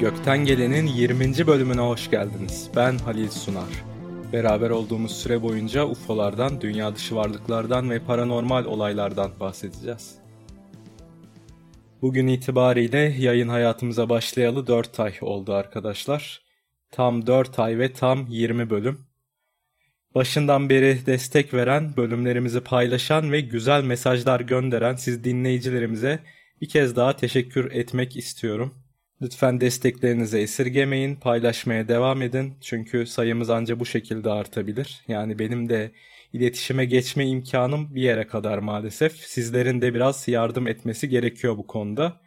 Gökten Gelen'in 20. bölümüne hoş geldiniz. Ben Halil Sunar. Beraber olduğumuz süre boyunca UFO'lardan, dünya dışı varlıklardan ve paranormal olaylardan bahsedeceğiz. Bugün itibariyle yayın hayatımıza başlayalı 4 ay oldu arkadaşlar. Tam 4 ay ve tam 20 bölüm. Başından beri destek veren, bölümlerimizi paylaşan ve güzel mesajlar gönderen siz dinleyicilerimize bir kez daha teşekkür etmek istiyorum. Lütfen desteklerinizi esirgemeyin, paylaşmaya devam edin. Çünkü sayımız anca bu şekilde artabilir. Yani benim de iletişime geçme imkanım bir yere kadar maalesef. Sizlerin de biraz yardım etmesi gerekiyor bu konuda.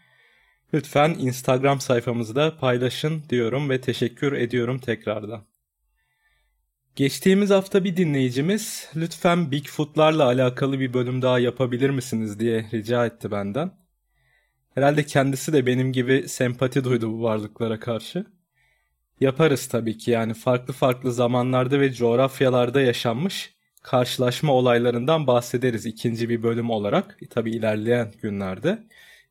Lütfen Instagram sayfamızda paylaşın diyorum ve teşekkür ediyorum tekrardan. Geçtiğimiz hafta bir dinleyicimiz lütfen Bigfoot'larla alakalı bir bölüm daha yapabilir misiniz diye rica etti benden. Herhalde kendisi de benim gibi sempati duydu bu varlıklara karşı. Yaparız tabii ki yani farklı farklı zamanlarda ve coğrafyalarda yaşanmış karşılaşma olaylarından bahsederiz ikinci bir bölüm olarak. E, tabii ilerleyen günlerde.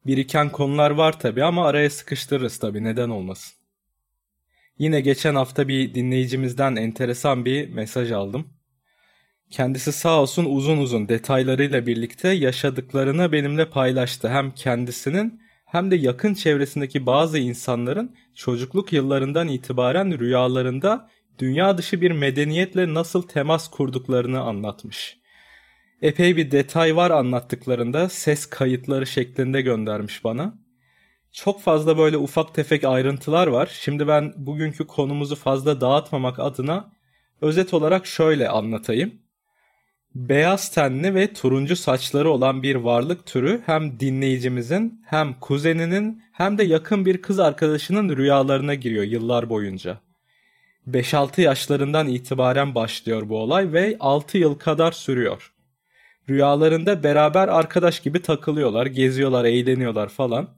Biriken konular var tabii ama araya sıkıştırırız tabii neden olmasın. Yine geçen hafta bir dinleyicimizden enteresan bir mesaj aldım. Kendisi sağ olsun uzun uzun detaylarıyla birlikte yaşadıklarını benimle paylaştı. Hem kendisinin hem de yakın çevresindeki bazı insanların çocukluk yıllarından itibaren rüyalarında dünya dışı bir medeniyetle nasıl temas kurduklarını anlatmış. Epey bir detay var anlattıklarında ses kayıtları şeklinde göndermiş bana. Çok fazla böyle ufak tefek ayrıntılar var. Şimdi ben bugünkü konumuzu fazla dağıtmamak adına özet olarak şöyle anlatayım. Beyaz tenli ve turuncu saçları olan bir varlık türü hem dinleyicimizin hem kuzeninin hem de yakın bir kız arkadaşının rüyalarına giriyor yıllar boyunca. 5-6 yaşlarından itibaren başlıyor bu olay ve 6 yıl kadar sürüyor. Rüyalarında beraber arkadaş gibi takılıyorlar, geziyorlar, eğleniyorlar falan.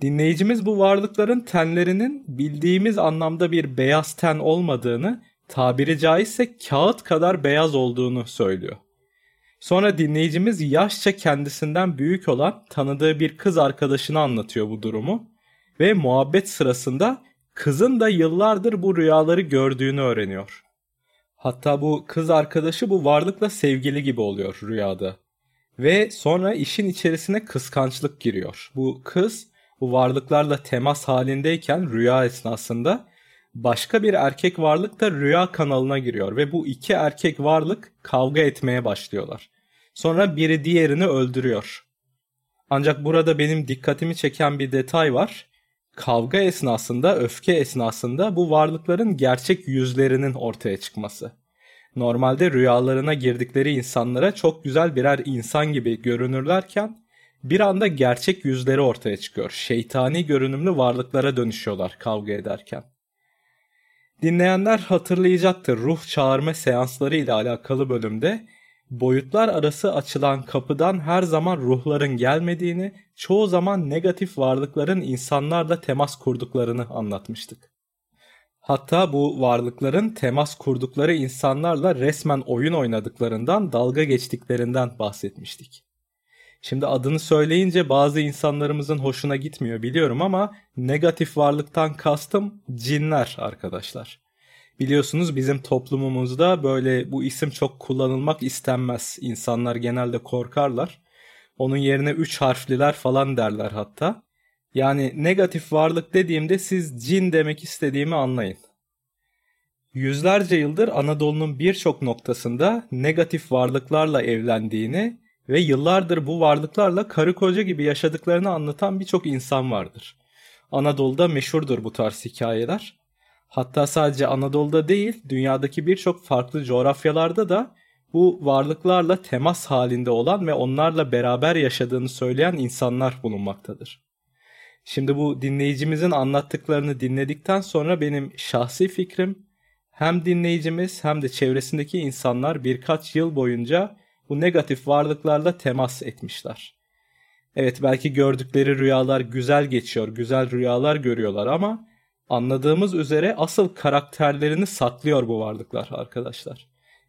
Dinleyicimiz bu varlıkların tenlerinin bildiğimiz anlamda bir beyaz ten olmadığını tabiri caizse kağıt kadar beyaz olduğunu söylüyor. Sonra dinleyicimiz yaşça kendisinden büyük olan tanıdığı bir kız arkadaşını anlatıyor bu durumu ve muhabbet sırasında kızın da yıllardır bu rüyaları gördüğünü öğreniyor. Hatta bu kız arkadaşı bu varlıkla sevgili gibi oluyor rüyada. Ve sonra işin içerisine kıskançlık giriyor. Bu kız bu varlıklarla temas halindeyken rüya esnasında başka bir erkek varlık da rüya kanalına giriyor ve bu iki erkek varlık kavga etmeye başlıyorlar. Sonra biri diğerini öldürüyor. Ancak burada benim dikkatimi çeken bir detay var. Kavga esnasında, öfke esnasında bu varlıkların gerçek yüzlerinin ortaya çıkması. Normalde rüyalarına girdikleri insanlara çok güzel birer insan gibi görünürlerken bir anda gerçek yüzleri ortaya çıkıyor. Şeytani görünümlü varlıklara dönüşüyorlar kavga ederken. Dinleyenler hatırlayacaktır ruh çağırma seansları ile alakalı bölümde boyutlar arası açılan kapıdan her zaman ruhların gelmediğini, çoğu zaman negatif varlıkların insanlarla temas kurduklarını anlatmıştık. Hatta bu varlıkların temas kurdukları insanlarla resmen oyun oynadıklarından, dalga geçtiklerinden bahsetmiştik. Şimdi adını söyleyince bazı insanlarımızın hoşuna gitmiyor biliyorum ama negatif varlıktan kastım cinler arkadaşlar. Biliyorsunuz bizim toplumumuzda böyle bu isim çok kullanılmak istenmez. İnsanlar genelde korkarlar. Onun yerine 3 harfliler falan derler hatta. Yani negatif varlık dediğimde siz cin demek istediğimi anlayın. Yüzlerce yıldır Anadolu'nun birçok noktasında negatif varlıklarla evlendiğini ve yıllardır bu varlıklarla karı koca gibi yaşadıklarını anlatan birçok insan vardır. Anadolu'da meşhurdur bu tarz hikayeler. Hatta sadece Anadolu'da değil, dünyadaki birçok farklı coğrafyalarda da bu varlıklarla temas halinde olan ve onlarla beraber yaşadığını söyleyen insanlar bulunmaktadır. Şimdi bu dinleyicimizin anlattıklarını dinledikten sonra benim şahsi fikrim hem dinleyicimiz hem de çevresindeki insanlar birkaç yıl boyunca bu negatif varlıklarla temas etmişler. Evet belki gördükleri rüyalar güzel geçiyor, güzel rüyalar görüyorlar ama anladığımız üzere asıl karakterlerini saklıyor bu varlıklar arkadaşlar.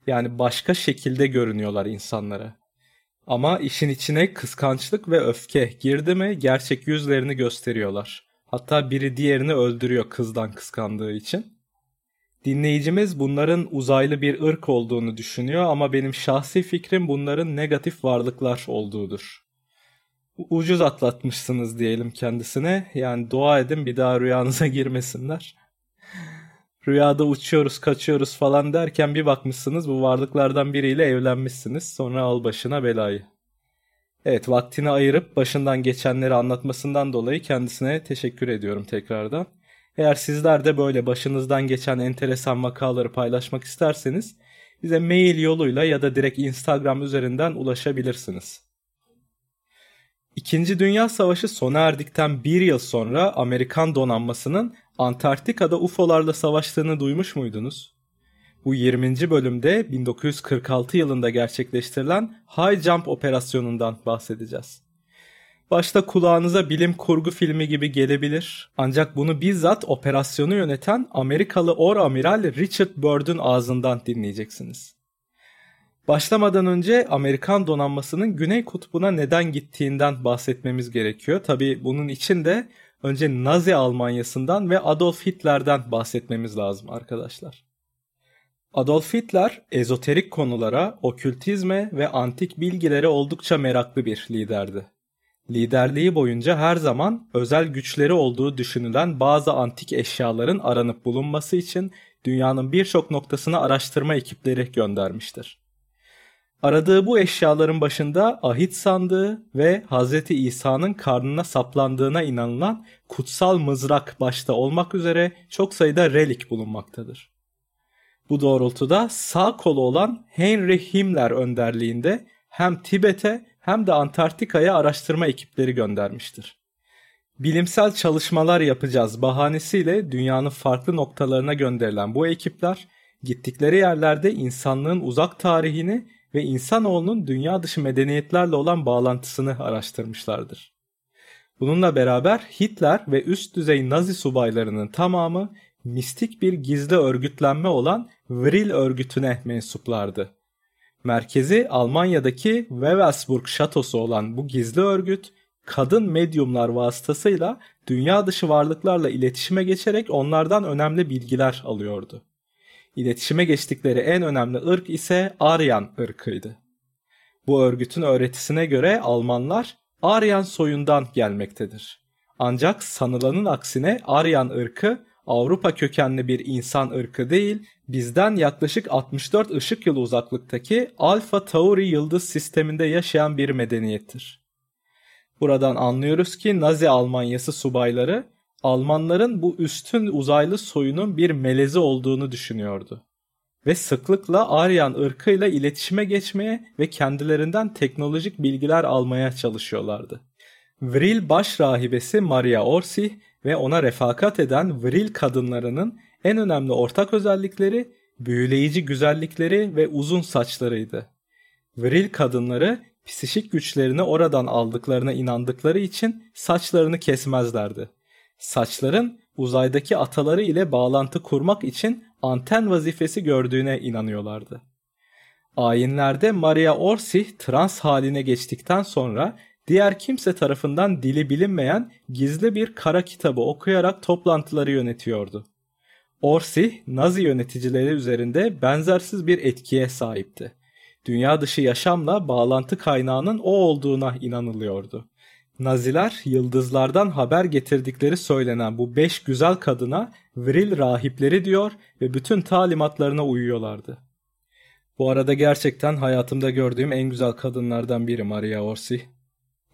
Yani başka şekilde görünüyorlar insanlara. Ama işin içine kıskançlık ve öfke girdi mi gerçek yüzlerini gösteriyorlar. Hatta biri diğerini öldürüyor kızdan kıskandığı için. Dinleyicimiz bunların uzaylı bir ırk olduğunu düşünüyor ama benim şahsi fikrim bunların negatif varlıklar olduğudur. Ucuz atlatmışsınız diyelim kendisine. Yani dua edin bir daha rüyanıza girmesinler. Rüyada uçuyoruz, kaçıyoruz falan derken bir bakmışsınız bu varlıklardan biriyle evlenmişsiniz. Sonra al başına belayı. Evet vaktini ayırıp başından geçenleri anlatmasından dolayı kendisine teşekkür ediyorum tekrardan. Eğer sizler de böyle başınızdan geçen enteresan vakaları paylaşmak isterseniz bize mail yoluyla ya da direkt Instagram üzerinden ulaşabilirsiniz. İkinci Dünya Savaşı sona erdikten bir yıl sonra Amerikan donanmasının Antarktika'da UFO'larla savaştığını duymuş muydunuz? Bu 20. bölümde 1946 yılında gerçekleştirilen High Jump operasyonundan bahsedeceğiz. Başta kulağınıza bilim kurgu filmi gibi gelebilir. Ancak bunu bizzat operasyonu yöneten Amerikalı Or Amiral Richard Byrd'ün ağzından dinleyeceksiniz. Başlamadan önce Amerikan donanmasının Güney Kutbu'na neden gittiğinden bahsetmemiz gerekiyor. Tabi bunun için de önce Nazi Almanyası'ndan ve Adolf Hitler'den bahsetmemiz lazım arkadaşlar. Adolf Hitler ezoterik konulara, okültizme ve antik bilgilere oldukça meraklı bir liderdi. Liderliği boyunca her zaman özel güçleri olduğu düşünülen bazı antik eşyaların aranıp bulunması için dünyanın birçok noktasına araştırma ekipleri göndermiştir. Aradığı bu eşyaların başında ahit sandığı ve Hz. İsa'nın karnına saplandığına inanılan kutsal mızrak başta olmak üzere çok sayıda relik bulunmaktadır. Bu doğrultuda sağ kolu olan Henry Himmler önderliğinde hem Tibet'e hem de Antarktika'ya araştırma ekipleri göndermiştir. Bilimsel çalışmalar yapacağız bahanesiyle dünyanın farklı noktalarına gönderilen bu ekipler gittikleri yerlerde insanlığın uzak tarihini ve insanoğlunun dünya dışı medeniyetlerle olan bağlantısını araştırmışlardır. Bununla beraber Hitler ve üst düzey Nazi subaylarının tamamı mistik bir gizli örgütlenme olan Vril örgütüne mensuplardı. Merkezi Almanya'daki Wewelsburg şatosu olan bu gizli örgüt, kadın medyumlar vasıtasıyla dünya dışı varlıklarla iletişime geçerek onlardan önemli bilgiler alıyordu. İletişime geçtikleri en önemli ırk ise Aryan ırkıydı. Bu örgütün öğretisine göre Almanlar Aryan soyundan gelmektedir. Ancak sanılanın aksine Aryan ırkı Avrupa kökenli bir insan ırkı değil, bizden yaklaşık 64 ışık yılı uzaklıktaki Alfa Tauri yıldız sisteminde yaşayan bir medeniyettir. Buradan anlıyoruz ki Nazi Almanyası subayları Almanların bu üstün uzaylı soyunun bir melezi olduğunu düşünüyordu. Ve sıklıkla Aryan ırkıyla iletişime geçmeye ve kendilerinden teknolojik bilgiler almaya çalışıyorlardı. Vril baş rahibesi Maria Orsi ve ona refakat eden Vril kadınlarının en önemli ortak özellikleri büyüleyici güzellikleri ve uzun saçlarıydı. Vril kadınları psişik güçlerini oradan aldıklarına inandıkları için saçlarını kesmezlerdi. Saçların uzaydaki ataları ile bağlantı kurmak için anten vazifesi gördüğüne inanıyorlardı. Ayinlerde Maria Orsi trans haline geçtikten sonra diğer kimse tarafından dili bilinmeyen gizli bir kara kitabı okuyarak toplantıları yönetiyordu. Orsi, Nazi yöneticileri üzerinde benzersiz bir etkiye sahipti. Dünya dışı yaşamla bağlantı kaynağının o olduğuna inanılıyordu. Naziler yıldızlardan haber getirdikleri söylenen bu beş güzel kadına Vril rahipleri diyor ve bütün talimatlarına uyuyorlardı. Bu arada gerçekten hayatımda gördüğüm en güzel kadınlardan biri Maria Orsi.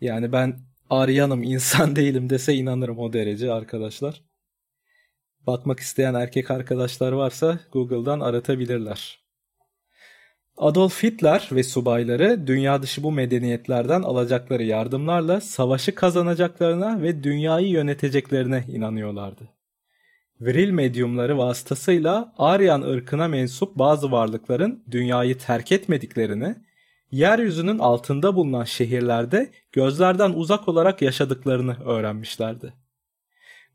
Yani ben Aryanım insan değilim dese inanırım o derece arkadaşlar. Bakmak isteyen erkek arkadaşlar varsa Google'dan aratabilirler. Adolf Hitler ve subayları dünya dışı bu medeniyetlerden alacakları yardımlarla savaşı kazanacaklarına ve dünyayı yöneteceklerine inanıyorlardı. Vril medyumları vasıtasıyla Aryan ırkına mensup bazı varlıkların dünyayı terk etmediklerini, yeryüzünün altında bulunan şehirlerde gözlerden uzak olarak yaşadıklarını öğrenmişlerdi.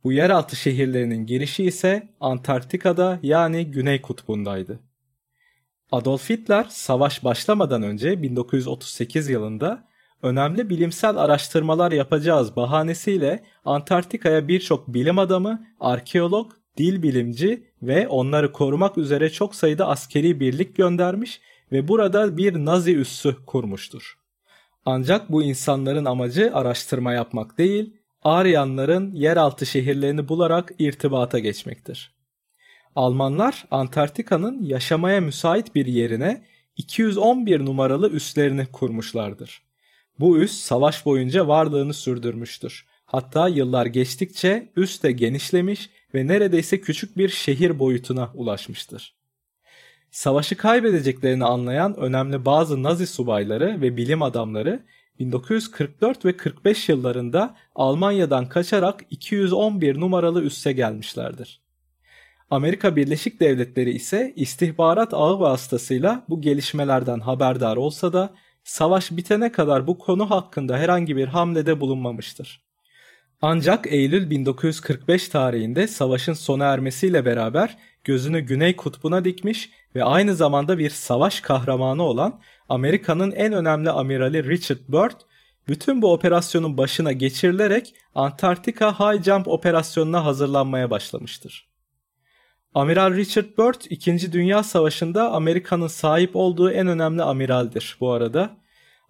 Bu yeraltı şehirlerinin girişi ise Antarktika'da yani Güney Kutbu'ndaydı. Adolf Hitler savaş başlamadan önce 1938 yılında önemli bilimsel araştırmalar yapacağız bahanesiyle Antarktika'ya birçok bilim adamı, arkeolog, dil bilimci ve onları korumak üzere çok sayıda askeri birlik göndermiş ve burada bir Nazi üssü kurmuştur. Ancak bu insanların amacı araştırma yapmak değil, Aryanların yeraltı şehirlerini bularak irtibata geçmektir. Almanlar Antarktika'nın yaşamaya müsait bir yerine 211 numaralı üslerini kurmuşlardır. Bu üs savaş boyunca varlığını sürdürmüştür. Hatta yıllar geçtikçe üs de genişlemiş ve neredeyse küçük bir şehir boyutuna ulaşmıştır. Savaşı kaybedeceklerini anlayan önemli bazı Nazi subayları ve bilim adamları 1944 ve 45 yıllarında Almanya'dan kaçarak 211 numaralı üsse gelmişlerdir. Amerika Birleşik Devletleri ise istihbarat ağı vasıtasıyla bu gelişmelerden haberdar olsa da savaş bitene kadar bu konu hakkında herhangi bir hamlede bulunmamıştır. Ancak Eylül 1945 tarihinde savaşın sona ermesiyle beraber gözünü Güney Kutbu'na dikmiş ve aynı zamanda bir savaş kahramanı olan Amerika'nın en önemli amirali Richard Byrd bütün bu operasyonun başına geçirilerek Antarktika High Jump operasyonuna hazırlanmaya başlamıştır. Amiral Richard Byrd 2. Dünya Savaşı'nda Amerika'nın sahip olduğu en önemli amiraldir bu arada.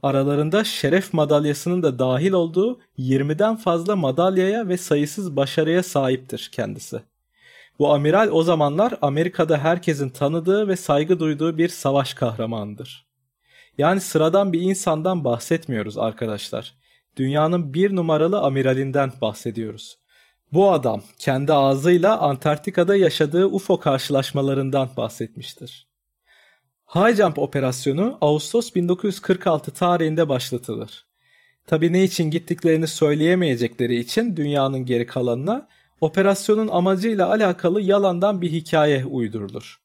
Aralarında şeref madalyasının da dahil olduğu 20'den fazla madalyaya ve sayısız başarıya sahiptir kendisi. Bu amiral o zamanlar Amerika'da herkesin tanıdığı ve saygı duyduğu bir savaş kahramanıdır. Yani sıradan bir insandan bahsetmiyoruz arkadaşlar. Dünyanın bir numaralı amiralinden bahsediyoruz. Bu adam kendi ağzıyla Antarktika'da yaşadığı UFO karşılaşmalarından bahsetmiştir. High Jump operasyonu Ağustos 1946 tarihinde başlatılır. Tabi ne için gittiklerini söyleyemeyecekleri için dünyanın geri kalanına operasyonun amacıyla alakalı yalandan bir hikaye uydurulur.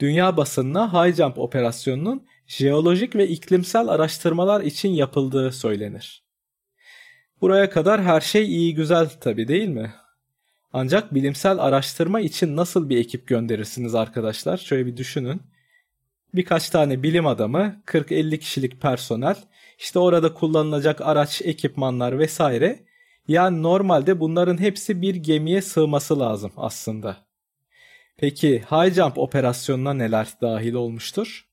Dünya basınına High Jump operasyonunun jeolojik ve iklimsel araştırmalar için yapıldığı söylenir. Buraya kadar her şey iyi güzel tabi değil mi? Ancak bilimsel araştırma için nasıl bir ekip gönderirsiniz arkadaşlar? Şöyle bir düşünün. Birkaç tane bilim adamı, 40-50 kişilik personel, işte orada kullanılacak araç, ekipmanlar vesaire. Yani normalde bunların hepsi bir gemiye sığması lazım aslında. Peki high jump operasyonuna neler dahil olmuştur?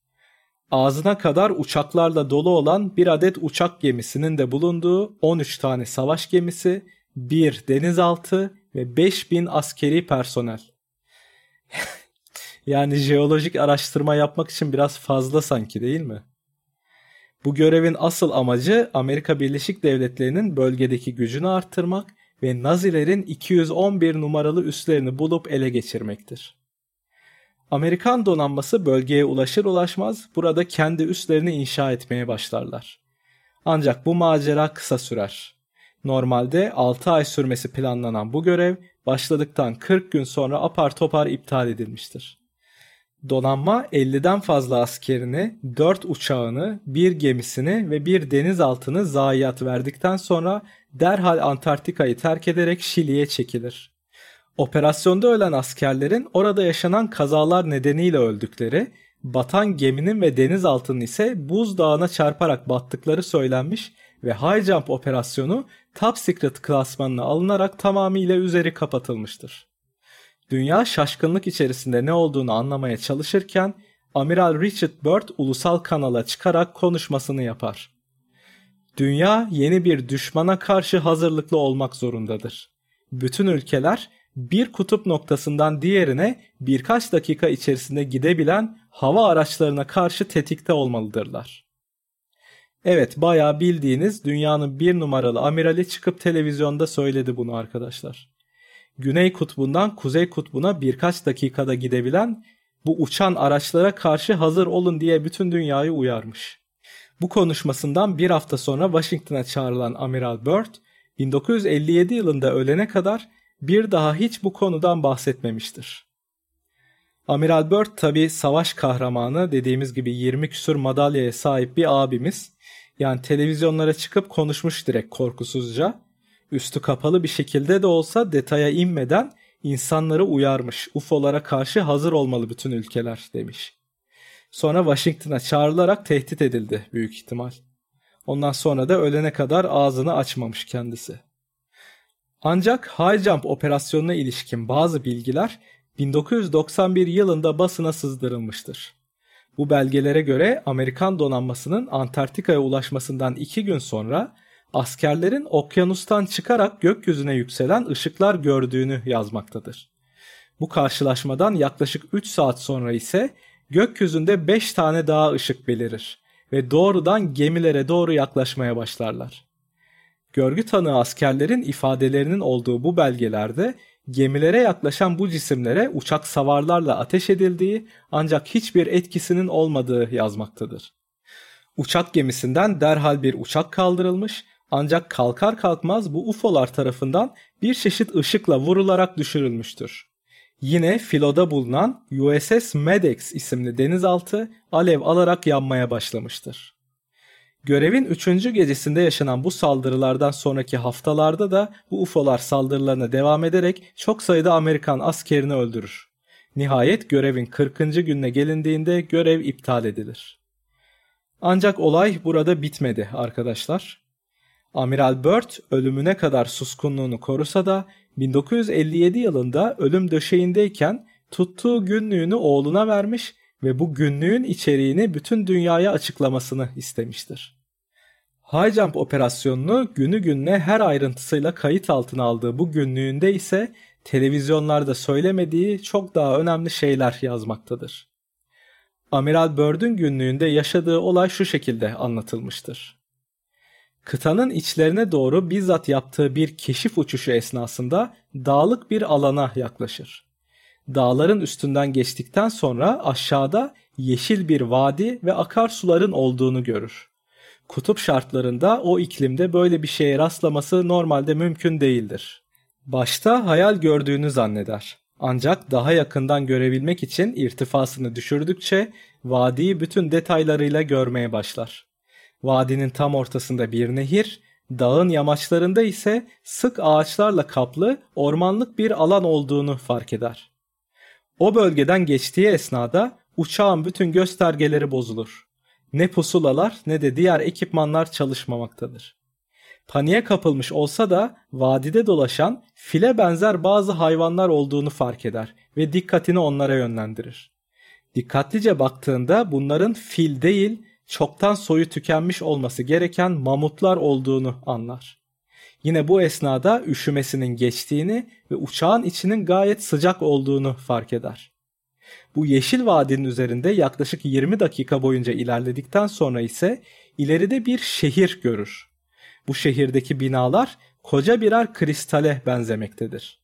Ağzına kadar uçaklarla dolu olan bir adet uçak gemisinin de bulunduğu 13 tane savaş gemisi, bir denizaltı ve 5000 askeri personel. yani jeolojik araştırma yapmak için biraz fazla sanki değil mi? Bu görevin asıl amacı Amerika Birleşik Devletleri'nin bölgedeki gücünü arttırmak ve Nazilerin 211 numaralı üslerini bulup ele geçirmektir. Amerikan donanması bölgeye ulaşır ulaşmaz burada kendi üslerini inşa etmeye başlarlar. Ancak bu macera kısa sürer. Normalde 6 ay sürmesi planlanan bu görev başladıktan 40 gün sonra apar topar iptal edilmiştir. Donanma 50'den fazla askerini, 4 uçağını, bir gemisini ve bir denizaltını zayiat verdikten sonra derhal Antarktika'yı terk ederek Şili'ye çekilir. Operasyonda ölen askerlerin orada yaşanan kazalar nedeniyle öldükleri, batan geminin ve denizaltının ise buzdağına çarparak battıkları söylenmiş ve High Jump operasyonu Top Secret klasmanına alınarak tamamıyla üzeri kapatılmıştır. Dünya şaşkınlık içerisinde ne olduğunu anlamaya çalışırken Amiral Richard Byrd ulusal kanala çıkarak konuşmasını yapar. Dünya yeni bir düşmana karşı hazırlıklı olmak zorundadır. Bütün ülkeler bir kutup noktasından diğerine birkaç dakika içerisinde gidebilen hava araçlarına karşı tetikte olmalıdırlar. Evet bayağı bildiğiniz dünyanın bir numaralı amirali çıkıp televizyonda söyledi bunu arkadaşlar. Güney kutbundan kuzey kutbuna birkaç dakikada gidebilen bu uçan araçlara karşı hazır olun diye bütün dünyayı uyarmış. Bu konuşmasından bir hafta sonra Washington'a çağrılan Amiral Byrd 1957 yılında ölene kadar bir daha hiç bu konudan bahsetmemiştir. Amiral Byrd tabi savaş kahramanı dediğimiz gibi 20 küsur madalyaya sahip bir abimiz. Yani televizyonlara çıkıp konuşmuş direkt korkusuzca. Üstü kapalı bir şekilde de olsa detaya inmeden insanları uyarmış. UFO'lara karşı hazır olmalı bütün ülkeler demiş. Sonra Washington'a çağrılarak tehdit edildi büyük ihtimal. Ondan sonra da ölene kadar ağzını açmamış kendisi. Ancak high jump operasyonuna ilişkin bazı bilgiler 1991 yılında basına sızdırılmıştır. Bu belgelere göre Amerikan donanmasının Antarktika'ya ulaşmasından iki gün sonra askerlerin okyanustan çıkarak gökyüzüne yükselen ışıklar gördüğünü yazmaktadır. Bu karşılaşmadan yaklaşık 3 saat sonra ise gökyüzünde 5 tane daha ışık belirir ve doğrudan gemilere doğru yaklaşmaya başlarlar. Görgü tanığı askerlerin ifadelerinin olduğu bu belgelerde gemilere yaklaşan bu cisimlere uçak savarlarla ateş edildiği ancak hiçbir etkisinin olmadığı yazmaktadır. Uçak gemisinden derhal bir uçak kaldırılmış ancak kalkar kalkmaz bu UFO'lar tarafından bir çeşit ışıkla vurularak düşürülmüştür. Yine filoda bulunan USS Medex isimli denizaltı alev alarak yanmaya başlamıştır. Görevin 3. gecesinde yaşanan bu saldırılardan sonraki haftalarda da bu UFO'lar saldırılarına devam ederek çok sayıda Amerikan askerini öldürür. Nihayet görevin 40. gününe gelindiğinde görev iptal edilir. Ancak olay burada bitmedi arkadaşlar. Amiral Byrd ölümüne kadar suskunluğunu korusa da 1957 yılında ölüm döşeğindeyken tuttuğu günlüğünü oğluna vermiş ve bu günlüğün içeriğini bütün dünyaya açıklamasını istemiştir. High Jump operasyonunu günü gününe her ayrıntısıyla kayıt altına aldığı bu günlüğünde ise televizyonlarda söylemediği çok daha önemli şeyler yazmaktadır. Amiral Byrd'ün günlüğünde yaşadığı olay şu şekilde anlatılmıştır. Kıtanın içlerine doğru bizzat yaptığı bir keşif uçuşu esnasında dağlık bir alana yaklaşır. Dağların üstünden geçtikten sonra aşağıda yeşil bir vadi ve akarsuların olduğunu görür. Kutup şartlarında o iklimde böyle bir şeye rastlaması normalde mümkün değildir. Başta hayal gördüğünü zanneder. Ancak daha yakından görebilmek için irtifasını düşürdükçe vadiyi bütün detaylarıyla görmeye başlar. Vadinin tam ortasında bir nehir, dağın yamaçlarında ise sık ağaçlarla kaplı ormanlık bir alan olduğunu fark eder. O bölgeden geçtiği esnada uçağın bütün göstergeleri bozulur. Ne pusulalar ne de diğer ekipmanlar çalışmamaktadır. Paniğe kapılmış olsa da vadide dolaşan file benzer bazı hayvanlar olduğunu fark eder ve dikkatini onlara yönlendirir. Dikkatlice baktığında bunların fil değil çoktan soyu tükenmiş olması gereken mamutlar olduğunu anlar. Yine bu esnada üşümesinin geçtiğini ve uçağın içinin gayet sıcak olduğunu fark eder. Bu yeşil vadinin üzerinde yaklaşık 20 dakika boyunca ilerledikten sonra ise ileride bir şehir görür. Bu şehirdeki binalar koca birer kristale benzemektedir.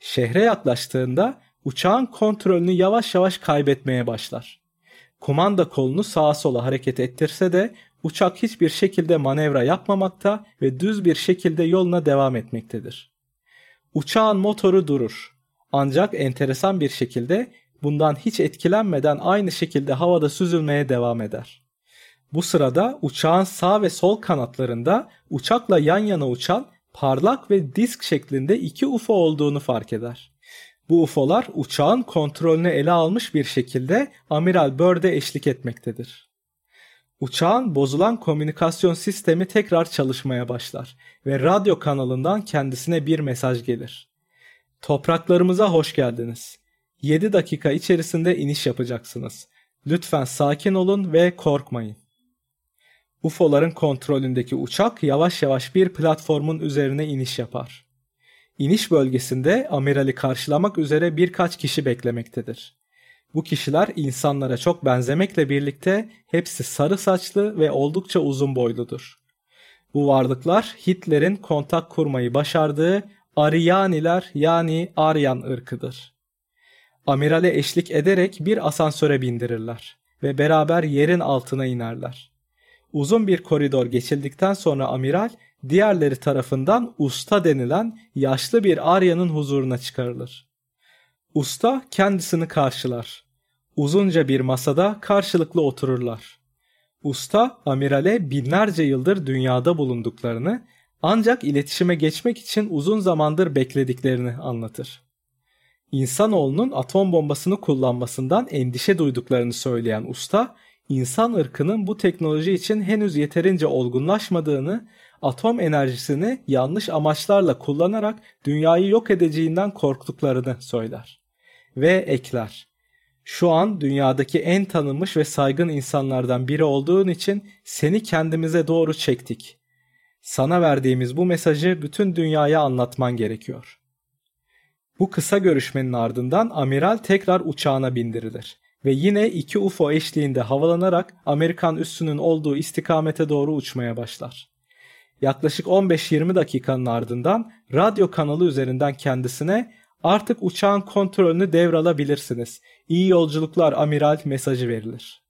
Şehre yaklaştığında uçağın kontrolünü yavaş yavaş kaybetmeye başlar. Kumanda kolunu sağa sola hareket ettirse de uçak hiçbir şekilde manevra yapmamakta ve düz bir şekilde yoluna devam etmektedir. Uçağın motoru durur. Ancak enteresan bir şekilde bundan hiç etkilenmeden aynı şekilde havada süzülmeye devam eder. Bu sırada uçağın sağ ve sol kanatlarında uçakla yan yana uçan parlak ve disk şeklinde iki UFO olduğunu fark eder. Bu UFO'lar uçağın kontrolünü ele almış bir şekilde Amiral Byrd'e eşlik etmektedir. Uçağın bozulan komünikasyon sistemi tekrar çalışmaya başlar ve radyo kanalından kendisine bir mesaj gelir. Topraklarımıza hoş geldiniz. 7 dakika içerisinde iniş yapacaksınız. Lütfen sakin olun ve korkmayın. UFO'ların kontrolündeki uçak yavaş yavaş bir platformun üzerine iniş yapar. İniş bölgesinde amirali karşılamak üzere birkaç kişi beklemektedir. Bu kişiler insanlara çok benzemekle birlikte hepsi sarı saçlı ve oldukça uzun boyludur. Bu varlıklar Hitler'in kontak kurmayı başardığı Aryaniler yani Aryan ırkıdır. Amirale eşlik ederek bir asansöre bindirirler ve beraber yerin altına inerler. Uzun bir koridor geçildikten sonra amiral diğerleri tarafından usta denilen yaşlı bir Arya'nın huzuruna çıkarılır. Usta kendisini karşılar. Uzunca bir masada karşılıklı otururlar. Usta amirale binlerce yıldır dünyada bulunduklarını ancak iletişime geçmek için uzun zamandır beklediklerini anlatır. İnsanoğlunun atom bombasını kullanmasından endişe duyduklarını söyleyen usta insan ırkının bu teknoloji için henüz yeterince olgunlaşmadığını, atom enerjisini yanlış amaçlarla kullanarak dünyayı yok edeceğinden korktuklarını söyler. Ve ekler. Şu an dünyadaki en tanınmış ve saygın insanlardan biri olduğun için seni kendimize doğru çektik. Sana verdiğimiz bu mesajı bütün dünyaya anlatman gerekiyor. Bu kısa görüşmenin ardından amiral tekrar uçağına bindirilir ve yine iki UFO eşliğinde havalanarak Amerikan üssünün olduğu istikamete doğru uçmaya başlar. Yaklaşık 15-20 dakikanın ardından radyo kanalı üzerinden kendisine artık uçağın kontrolünü devralabilirsiniz. İyi yolculuklar amiral mesajı verilir.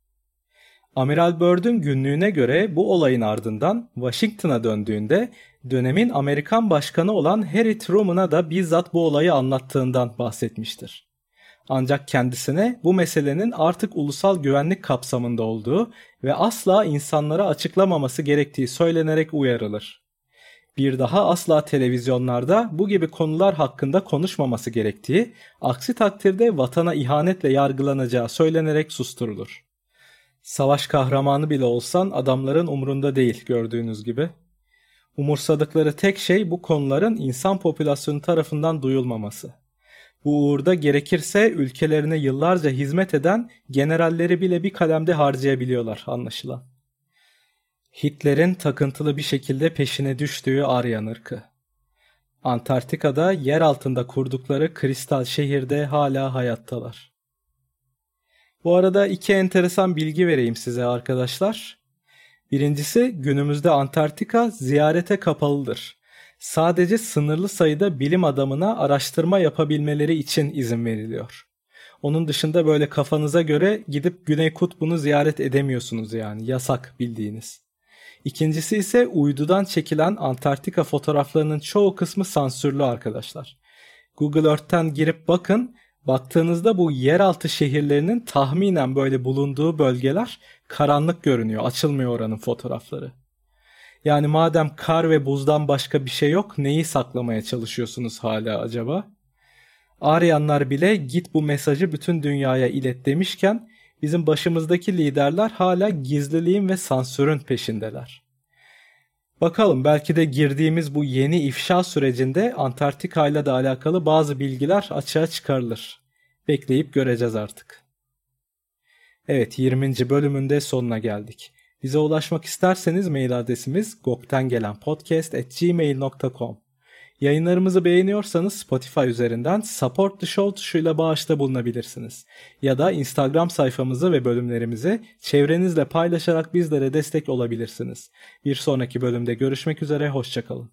Amiral Byrd'ün günlüğüne göre bu olayın ardından Washington'a döndüğünde dönemin Amerikan başkanı olan Harry Truman'a da bizzat bu olayı anlattığından bahsetmiştir. Ancak kendisine bu meselenin artık ulusal güvenlik kapsamında olduğu ve asla insanlara açıklamaması gerektiği söylenerek uyarılır. Bir daha asla televizyonlarda bu gibi konular hakkında konuşmaması gerektiği, aksi takdirde vatana ihanetle yargılanacağı söylenerek susturulur. Savaş kahramanı bile olsan adamların umrunda değil gördüğünüz gibi. Umursadıkları tek şey bu konuların insan popülasyonu tarafından duyulmaması. Bu uğurda gerekirse ülkelerine yıllarca hizmet eden generalleri bile bir kalemde harcayabiliyorlar anlaşılan. Hitler'in takıntılı bir şekilde peşine düştüğü Aryan ırkı. Antarktika'da yer altında kurdukları kristal şehirde hala hayattalar. Bu arada iki enteresan bilgi vereyim size arkadaşlar. Birincisi günümüzde Antarktika ziyarete kapalıdır. Sadece sınırlı sayıda bilim adamına araştırma yapabilmeleri için izin veriliyor. Onun dışında böyle kafanıza göre gidip Güney Kutbu'nu ziyaret edemiyorsunuz yani yasak bildiğiniz. İkincisi ise uydudan çekilen Antarktika fotoğraflarının çoğu kısmı sansürlü arkadaşlar. Google Earth'ten girip bakın Baktığınızda bu yeraltı şehirlerinin tahminen böyle bulunduğu bölgeler karanlık görünüyor. Açılmıyor oranın fotoğrafları. Yani madem kar ve buzdan başka bir şey yok neyi saklamaya çalışıyorsunuz hala acaba? Aryanlar bile git bu mesajı bütün dünyaya ilet demişken bizim başımızdaki liderler hala gizliliğin ve sansürün peşindeler. Bakalım belki de girdiğimiz bu yeni ifşa sürecinde Antarktika ile de alakalı bazı bilgiler açığa çıkarılır. Bekleyip göreceğiz artık. Evet 20. bölümünde sonuna geldik. Bize ulaşmak isterseniz mail adresimiz goktengelenpodcast.gmail.com Yayınlarımızı beğeniyorsanız Spotify üzerinden Support the Show tuşuyla bağışta bulunabilirsiniz. Ya da Instagram sayfamızı ve bölümlerimizi çevrenizle paylaşarak bizlere destek olabilirsiniz. Bir sonraki bölümde görüşmek üzere, hoşçakalın.